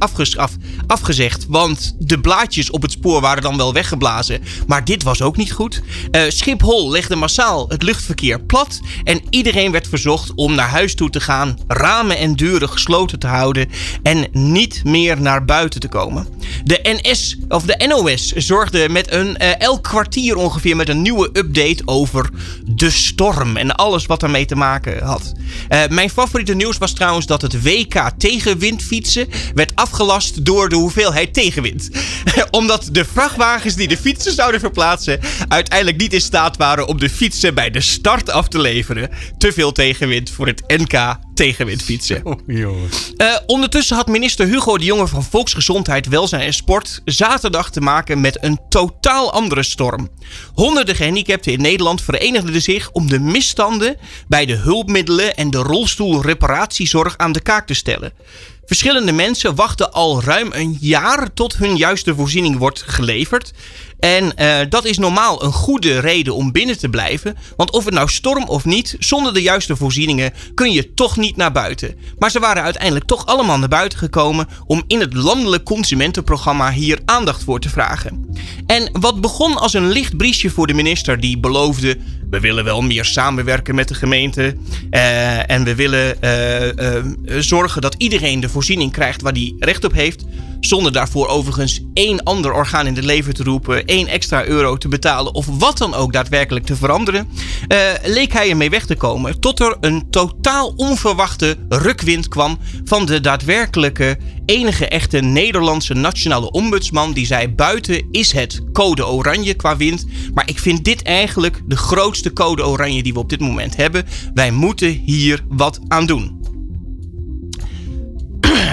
afgezegd. Want de blaadjes op het spoor waren dan wel weggeblazen. Maar dit was ook niet goed. Uh, Schiphol legde massaal het luchtverkeer plat. En iedereen werd verzocht om naar huis toe te gaan. Ramen en deuren gesloten te houden. En niet meer naar buiten te komen. De NS, of de NOS, zorgde met een uh, elk kwartier ongeveer met een nieuwe update over over de storm en alles wat ermee te maken had. Uh, mijn favoriete nieuws was trouwens dat het WK tegenwindfietsen werd afgelast door de hoeveelheid tegenwind. Omdat de vrachtwagens die de fietsen zouden verplaatsen uiteindelijk niet in staat waren om de fietsen bij de start af te leveren. Te veel tegenwind voor het NK tegenwindfietsen. Oh, uh, ondertussen had minister Hugo de Jonge van Volksgezondheid, Welzijn en Sport zaterdag te maken met een totaal andere storm. Honderden gehandicapten in Nederland verenigden zich om de misstanden bij de hulpmiddelen en de rolstoelreparatiezorg aan de kaak te stellen. Verschillende mensen wachten al ruim een jaar tot hun juiste voorziening wordt geleverd. En uh, dat is normaal een goede reden om binnen te blijven. Want of het nou storm of niet, zonder de juiste voorzieningen kun je toch niet naar buiten. Maar ze waren uiteindelijk toch allemaal naar buiten gekomen om in het landelijk consumentenprogramma hier aandacht voor te vragen. En wat begon als een licht briesje voor de minister die beloofde we willen wel meer samenwerken met de gemeente. Uh, en we willen uh, zorgen dat iedereen de voorziening krijgt waar die recht op heeft. Zonder daarvoor overigens één ander orgaan in het leven te roepen, één extra euro te betalen of wat dan ook daadwerkelijk te veranderen. leek hij ermee weg te komen tot er een totaal onverwachte rukwind kwam van de daadwerkelijke enige echte Nederlandse nationale ombudsman. Die zei: Buiten is het code oranje qua wind. Maar ik vind dit eigenlijk de grootste de code oranje die we op dit moment hebben. Wij moeten hier wat aan doen.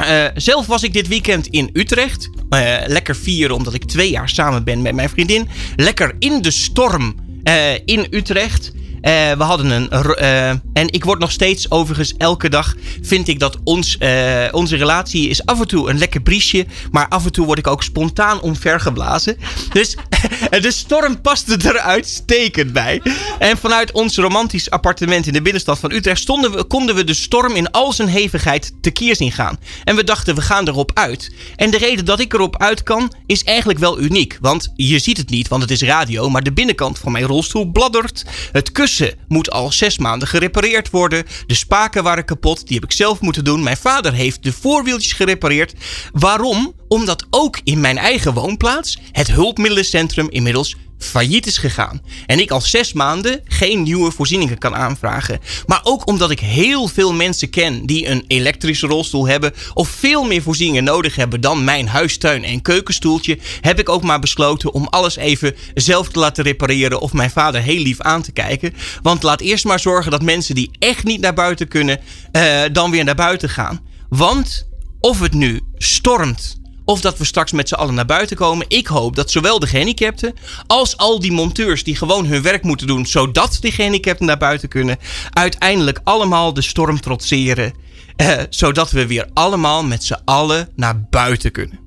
Uh, zelf was ik dit weekend in Utrecht. Uh, lekker vieren omdat ik twee jaar samen ben met mijn vriendin. Lekker in de storm uh, in Utrecht. Uh, we hadden een. Uh, en ik word nog steeds, overigens, elke dag vind ik dat ons, uh, onze relatie is af en toe een lekker briesje. Maar af en toe word ik ook spontaan omvergeblazen. Dus de storm paste er uitstekend bij. En vanuit ons romantisch appartement in de binnenstad van Utrecht stonden we, konden we de storm in al zijn hevigheid tekeer zien gaan. En we dachten, we gaan erop uit. En de reden dat ik erop uit kan, is eigenlijk wel uniek. Want je ziet het niet, want het is radio. Maar de binnenkant van mijn rolstoel bladdert. Het kussen moet al zes maanden gerepareerd worden. De spaken waren kapot, die heb ik zelf moeten doen. Mijn vader heeft de voorwieltjes gerepareerd. Waarom? Omdat ook in mijn eigen woonplaats het hulpmiddelencentrum inmiddels failliet is gegaan. En ik al zes maanden geen nieuwe voorzieningen kan aanvragen. Maar ook omdat ik heel veel mensen ken die een elektrische rolstoel hebben. of veel meer voorzieningen nodig hebben dan mijn huistuin- en keukenstoeltje. heb ik ook maar besloten om alles even zelf te laten repareren. of mijn vader heel lief aan te kijken. Want laat eerst maar zorgen dat mensen die echt niet naar buiten kunnen. Uh, dan weer naar buiten gaan. Want of het nu stormt of dat we straks met z'n allen naar buiten komen. Ik hoop dat zowel de gehandicapten als al die monteurs die gewoon hun werk moeten doen, zodat die gehandicapten naar buiten kunnen, uiteindelijk allemaal de storm trotseren. Eh, zodat we weer allemaal met z'n allen naar buiten kunnen.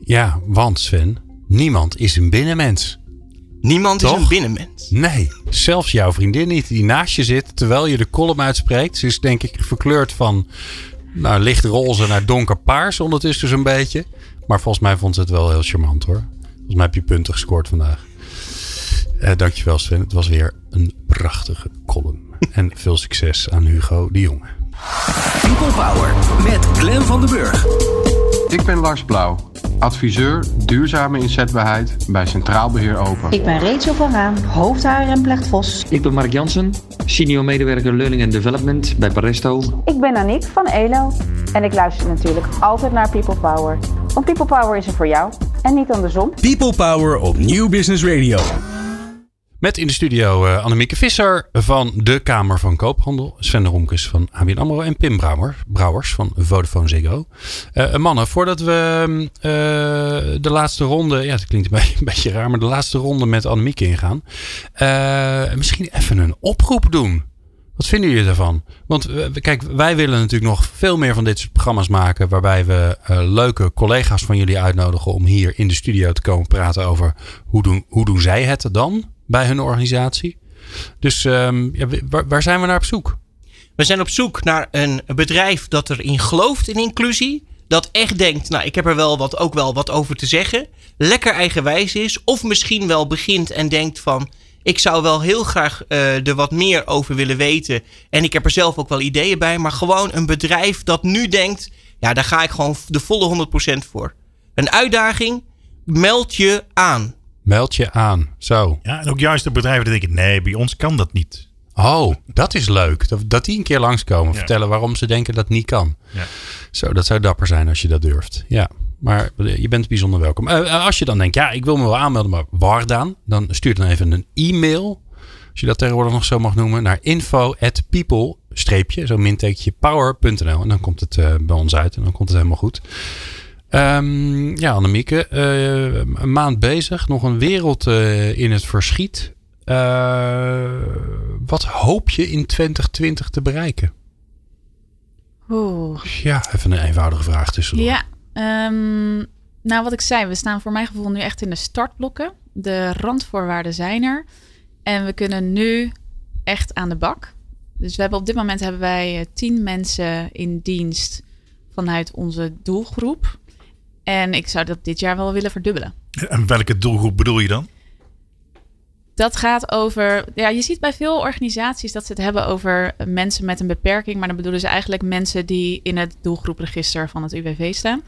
Ja, want Sven, niemand is een binnenmens. Niemand is een binnenmens. Nee, zelfs jouw vriendin niet, die naast je zit terwijl je de column uitspreekt. Ze is denk ik verkleurd van nou, licht roze naar donker paars ondertussen dus een beetje. Maar volgens mij vond ze het wel heel charmant hoor. Volgens mij heb je punten gescoord vandaag. Uh, dankjewel Sven. Het was weer een prachtige column. en veel succes aan Hugo de Jonge. People Power met Glen van den Burg. Ik ben Lars Blauw, adviseur duurzame inzetbaarheid bij Centraal Beheer Open. Ik ben Rachel van Raan, hoofdhaar en Plechtvos. Ik ben Mark Jansen, senior medewerker Learning and Development bij Paresto. Ik ben Aniek van ELO en ik luister natuurlijk altijd naar People Power. Want People Power is er voor jou en niet andersom. People Power op Nieuw Business Radio. Met in de studio uh, Annemieke Visser van de Kamer van Koophandel. Sven Romkes van ABN AMRO. En Pim Brouwer, Brouwers van Vodafone Ziggo. Uh, mannen, voordat we uh, de laatste ronde... Ja, het klinkt een beetje, een beetje, raar, maar de laatste ronde met Annemieke ingaan. misschien even een oproep doen. Wat vinden jullie daarvan? Want kijk, wij willen natuurlijk nog veel meer van dit soort programma's maken. Waarbij we leuke collega's van jullie uitnodigen om hier in de studio te komen praten over hoe doen, hoe doen zij het dan? Bij hun organisatie. Dus um, ja, waar, zijn we naar op zoek? We zijn op zoek naar een bedrijf dat erin gelooft in inclusie. Dat echt denkt, nou ik heb er wel wat, ook wel wat over te zeggen. Lekker eigenwijs is. Of misschien wel begint en denkt van... Ik zou wel heel graag uh, er wat meer over willen weten. En ik heb er zelf ook wel ideeën bij. Maar gewoon een bedrijf dat nu denkt... Ja, daar ga ik gewoon de volle 100% voor. Een uitdaging, meld je aan. Meld je aan. Zo. Ja, en ook juist de bedrijven die denken: nee, bij ons kan dat niet. Oh, dat is leuk. Dat, dat die een keer langskomen. Vertellen waarom ze denken dat het niet kan. Ja. Zo, dat zou dapper zijn als je dat durft. Ja. Maar je bent bijzonder welkom. Uh, als je dan denkt, ja, ik wil me wel aanmelden, maar waar dan? Dan stuur dan even een e-mail. Als je dat tegenwoordig nog zo mag noemen. Naar info at people, streepje, zo mintekentje, power.nl. En dan komt het uh, bij ons uit en dan komt het helemaal goed. Um, ja, Annemieke, uh, een maand bezig, nog een wereld uh, in het verschiet. Uh, wat hoop je in 2020 te bereiken? Oeh. Ja, even een eenvoudige vraag tussendoor. Ja, um, nou wat ik zei, we staan voor mijn gevoel nu echt in de startblokken. De randvoorwaarden zijn er. En we kunnen nu echt aan de bak. Dus we hebben op dit moment hebben wij tien mensen in dienst vanuit onze doelgroep. En ik zou dat dit jaar wel willen verdubbelen. En welke doelgroep bedoel je dan? Dat gaat over. Ja, je ziet bij veel organisaties dat ze het hebben over mensen met een beperking. Maar dan bedoelen ze eigenlijk mensen die in het doelgroepregister van het UWV staan.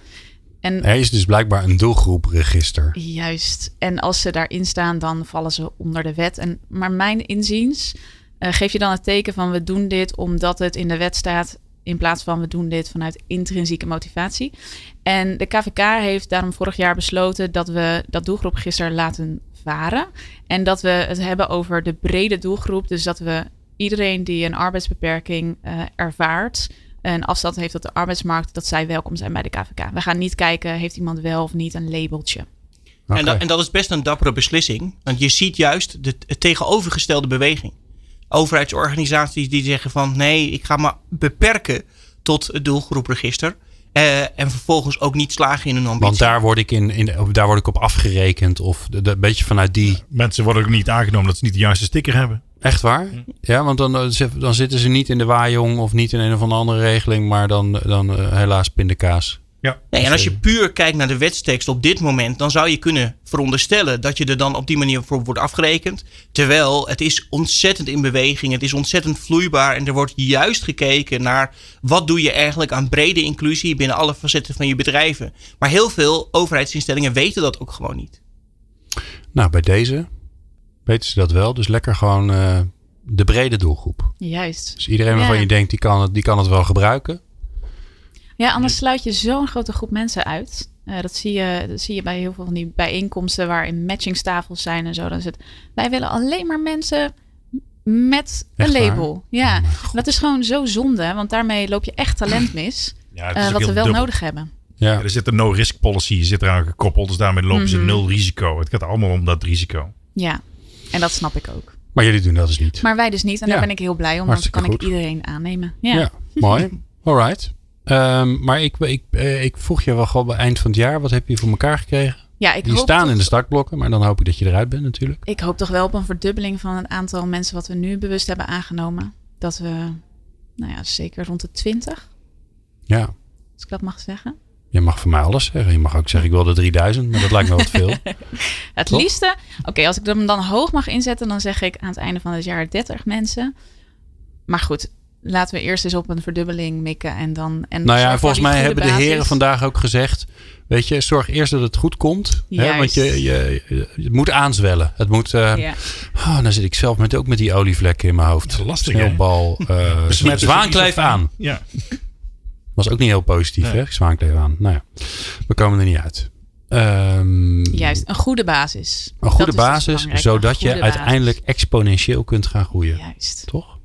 En, er is dus blijkbaar een doelgroepregister. Juist. En als ze daarin staan, dan vallen ze onder de wet. En, maar mijn inziens uh, geef je dan het teken van we doen dit omdat het in de wet staat. In plaats van we doen dit vanuit intrinsieke motivatie. En de KVK heeft daarom vorig jaar besloten dat we dat doelgroepregister laten varen. En dat we het hebben over de brede doelgroep. Dus dat we iedereen die een arbeidsbeperking uh, ervaart, een afstand heeft tot de arbeidsmarkt, dat zij welkom zijn bij de KVK. We gaan niet kijken, heeft iemand wel of niet een labeltje. Okay. En, dat, en, dat, is best een dappere beslissing. Want je ziet juist de, de tegenovergestelde beweging. Overheidsorganisaties die zeggen van nee, ik ga me beperken tot het doelgroepregister. Uh, en vervolgens ook niet slagen in hun ambitie. Want daar word ik, in, in, daar word ik op afgerekend. Of een beetje vanuit die. Mensen worden ook niet aangenomen dat ze niet de juiste sticker hebben. Echt waar? Ja, want dan, eh, dan zitten ze niet in de waaijong of niet in een of andere regeling, maar dan, dan uh, helaas pindakaas. Ja. Nee, en als je puur kijkt naar de wetstekst op dit moment, dan zou je kunnen veronderstellen dat je er dan op die manier voor wordt afgerekend. Terwijl het is ontzettend in beweging, het is ontzettend vloeibaar en er wordt juist gekeken naar wat doe je eigenlijk aan brede inclusie binnen alle facetten van je bedrijven. Maar heel veel overheidsinstellingen weten dat ook gewoon niet. Nou, bij deze weten ze dat wel. Dus lekker gewoon eh, de brede doelgroep. Juist. Dus iedereen waarvan Ja. je denkt, die kan, het, die kan het wel gebruiken. Ja, anders sluit je zo'n grote groep mensen uit. Eh, dat, zie je, dat zie je bij heel veel van die bijeenkomsten waarin matchingstafels zijn en zo. Dan is het, wij willen alleen maar mensen met een waar? label. Ja, dat is gewoon zo zonde, want daarmee loop je echt talent mis. Ja, het eh, wat we wel dubbel. nodig hebben. Ja. Er zit een no-risk policy zit eraan gekoppeld. Dus daarmee lopen ze Mhm. nul risico. Het gaat allemaal om dat risico. Ja, en dat snap ik ook. Maar jullie doen dat dus niet. Maar wij dus niet. En Ja. daar ben ik heel blij om, want Hartstikke kan ik iedereen aannemen. Ja. Ja, mooi. Alright. Ehm, maar ik, ik, eh, ik vroeg je wel gewoon bij eind van het jaar. Wat heb je voor elkaar gekregen? Ja, ik Die hoop staan in de startblokken. Maar dan hoop ik dat je eruit bent natuurlijk. Ik hoop toch wel op een verdubbeling van het aantal mensen wat we nu bewust hebben aangenomen. Dat we, nou ja, zeker rond de 20, Ja. als ik dat mag zeggen. Je mag voor mij alles zeggen. Je mag ook zeggen ik wil de 3000. Maar dat lijkt me wat veel. Het liefste, oké, als ik hem dan hoog mag inzetten, dan zeg ik aan het einde van het jaar 30 mensen. Maar goed, laten we eerst eens op een verdubbeling mikken en dan. En nou ja, volgens mij hebben de heren vandaag ook gezegd. Weet je, zorg eerst dat het goed komt. Hè, want je, je, je- het moet aanzwellen. Het moet. eh Ja. oh, dan zit ik zelf met, ook met die olievlekken in mijn hoofd. Ja, lastig? Sneeuwbal. eh Besmet is ook zwaankleef aan. Ja. Was ook niet heel positief, Nee. hè? Zwaankleef aan. Nou ja, we komen er niet uit. Ehm, Juist, een goede basis. Een goede Dat dus basis, zodat een je basis. uiteindelijk exponentieel kunt gaan groeien. Juist. Toch?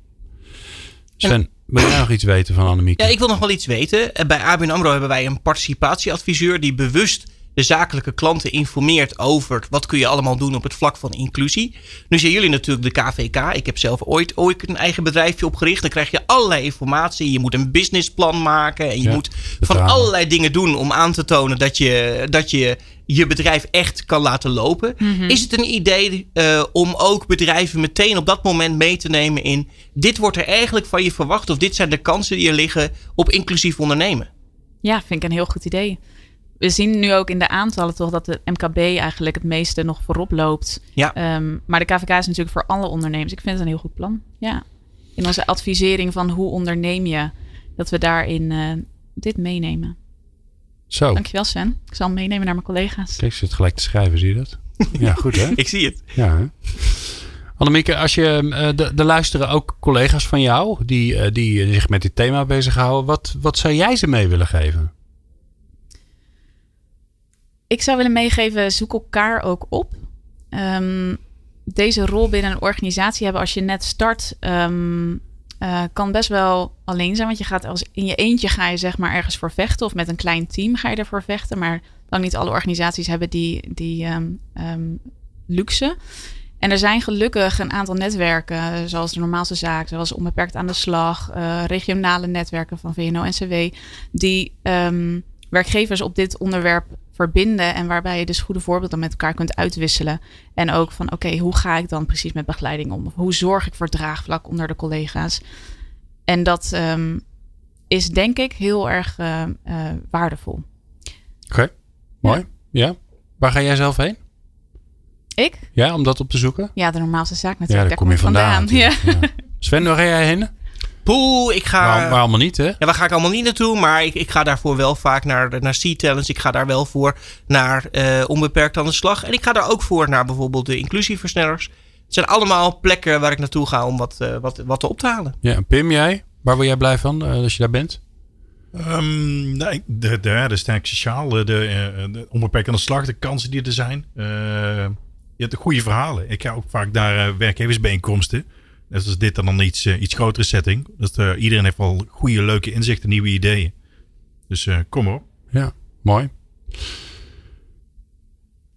Sven, wil jij nog iets weten van Annemieke? Ja, ik wil nog wel iets weten. Eh, Bij ABN AMRO hebben wij een participatieadviseur die bewust de zakelijke klanten informeert over wat kun je allemaal doen op het vlak van inclusie. Nu zijn jullie natuurlijk de KVK. Ik heb zelf ooit, ooit een eigen bedrijfje opgericht. Dan krijg je allerlei informatie. Je moet een businessplan maken en je Ja, moet van allerlei dingen doen om aan te tonen dat je dat je, je bedrijf echt kan laten lopen. Mhm. Is het een idee eh, om ook bedrijven meteen op dat moment mee te nemen in dit wordt er eigenlijk van je verwacht of dit zijn de kansen die er liggen op inclusief ondernemen? Ja, vind ik een heel goed idee. We zien nu ook in de aantallen toch dat de MKB eigenlijk het meeste nog voorop loopt. Ja. Ehm, maar de KVK is natuurlijk voor alle ondernemers. Ik vind het een heel goed plan. Ja. In onze advisering van hoe onderneem je, dat we daarin eh, dit meenemen. Zo, Dankjewel Sven. Ik zal hem meenemen naar mijn collega's. kijk, ze zit gelijk te schrijven, zie je dat? Ja, goed hè? Ik zie het. Ja, hè? Annemieke, als je, eh, de, er luisteren ook collega's van jou die, eh, die zich met dit thema bezighouden. Wat, wat zou jij ze mee willen geven? Ik zou willen meegeven, zoek elkaar ook op. Ehm, deze rol binnen een organisatie hebben als je net start, ehm, eh, kan best wel alleen zijn. Want je gaat als in je eentje ga je zeg maar ergens voor vechten. Of met een klein team ga je ervoor vechten. Maar lang niet alle organisaties hebben die, die ehm, ehm, luxe. En er zijn gelukkig een aantal netwerken, zoals de Normaalste Zaak, zoals Onbeperkt aan de Slag, eh, regionale netwerken van VNO-NCW, die ehm, werkgevers op dit onderwerp verbinden en waarbij je dus goede voorbeelden met elkaar kunt uitwisselen. En ook van, oké, hoe ga ik dan precies met begeleiding om? Of hoe zorg ik voor draagvlak onder de collega's? En dat ehm, is denk ik heel erg eh, eh, waardevol. Oké, mooi. Ja. Waar ga jij zelf heen? Ik? Ja, om dat op te zoeken? Ja, de normaalste zaak Ja, natuurlijk. daar kom je vandaan. Ja. Sven, waar ga jij heen? Poeh, ik ga. Waar, waar allemaal niet, hè? Ja, waar ga ik allemaal niet naartoe? Maar ik, ik ga daarvoor wel vaak naar, de- naar C-Talents. Ik ga daar wel voor naar eh, Onbeperkt aan de Slag. En ik ga daar ook voor naar bijvoorbeeld de inclusieversnellers. Het zijn allemaal plekken waar ik naartoe ga om wat, eh, wat, wat op te halen. Ja, en Pim, jij? Waar word jij blij van eh, als je daar bent? Ehm, nee, de, de, de sterk sociaal, de, de, de onbeperkt aan de slag, de kansen die er zijn. Eh, je hebt de goede verhalen. Ik ga ook vaak naar eh, werkgeversbijeenkomsten. Net als dit dan een iets, eh, iets grotere setting. Dat, eh, iedereen heeft wel goede, leuke inzichten, nieuwe ideeën. Dus eh, kom maar op. Ja, mooi.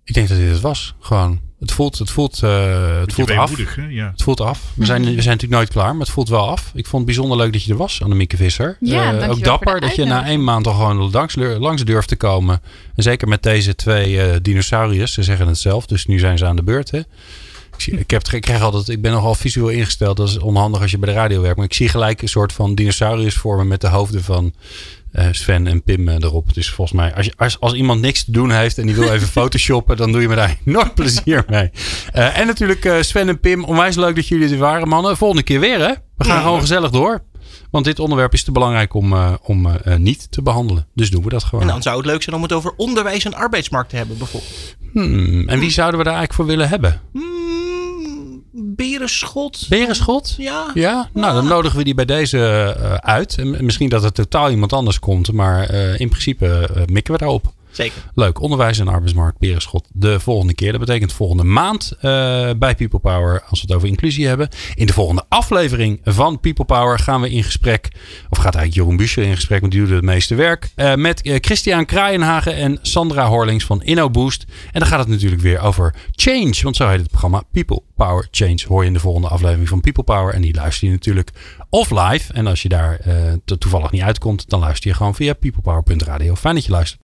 Ik denk dat dit het was. Gewoon. Het voelt, het voelt, eh, het voelt af. hè? Ja. Het voelt af. We zijn, we zijn natuurlijk nooit klaar, maar het voelt wel af. Ik vond het bijzonder leuk dat je er was, Annemieke Visser. Ja, Eh, dankjewel ook dapper dat je na één maand al gewoon langs, langs durft te komen. En zeker met deze twee eh, dinosauriërs. Ze zeggen het zelf, dus nu zijn ze aan de beurt. Hè? Ik, zie, ik, heb, ik krijg altijd, ik ben nogal visueel ingesteld. Dat is onhandig als je bij de radio werkt. Maar ik zie gelijk een soort van dinosauriërs vormen met de hoofden van eh, Sven en Pim eh, erop. Dus volgens mij, als, je, als, als iemand niks te doen heeft en die wil even photoshoppen, dan doe je me daar enorm plezier mee. Eh, en natuurlijk Sven en Pim, onwijs leuk dat jullie er waren, mannen. Volgende keer weer, hè? We gaan Ja. gewoon gezellig door. Want dit onderwerp is te belangrijk om, om niet te behandelen. Dus doen we dat gewoon. En dan zou het leuk zijn om het over onderwijs en arbeidsmarkt te hebben bijvoorbeeld. Hmm, en wie zouden we daar eigenlijk voor willen hebben? Hmm, Berenschot. Berenschot? Ja. Ja? Nou, dan nodigen we die bij deze uh, uit. En misschien dat het totaal iemand anders komt. Maar uh, in principe uh, mikken we daarop. Zeker. Leuk. Onderwijs en arbeidsmarkt Berenschot de volgende keer. Dat betekent volgende maand uh, bij People Power. Als we het over inclusie hebben. In de volgende aflevering van People Power gaan we in gesprek. Of gaat eigenlijk Jeroen Buescher in gesprek. Want die doet het meeste werk. Uh, met uh, Christian Kraaienhagen en Sandra Horlings van InnoBoost. En dan gaat het natuurlijk weer over change. Want zo heet het programma People Power Change. Hoor je in de volgende aflevering van People Power. En die luister je natuurlijk of live. En als je daar toevallig niet uitkomt. Dan luister je gewoon via peoplepower.radio. Fijn dat je luistert.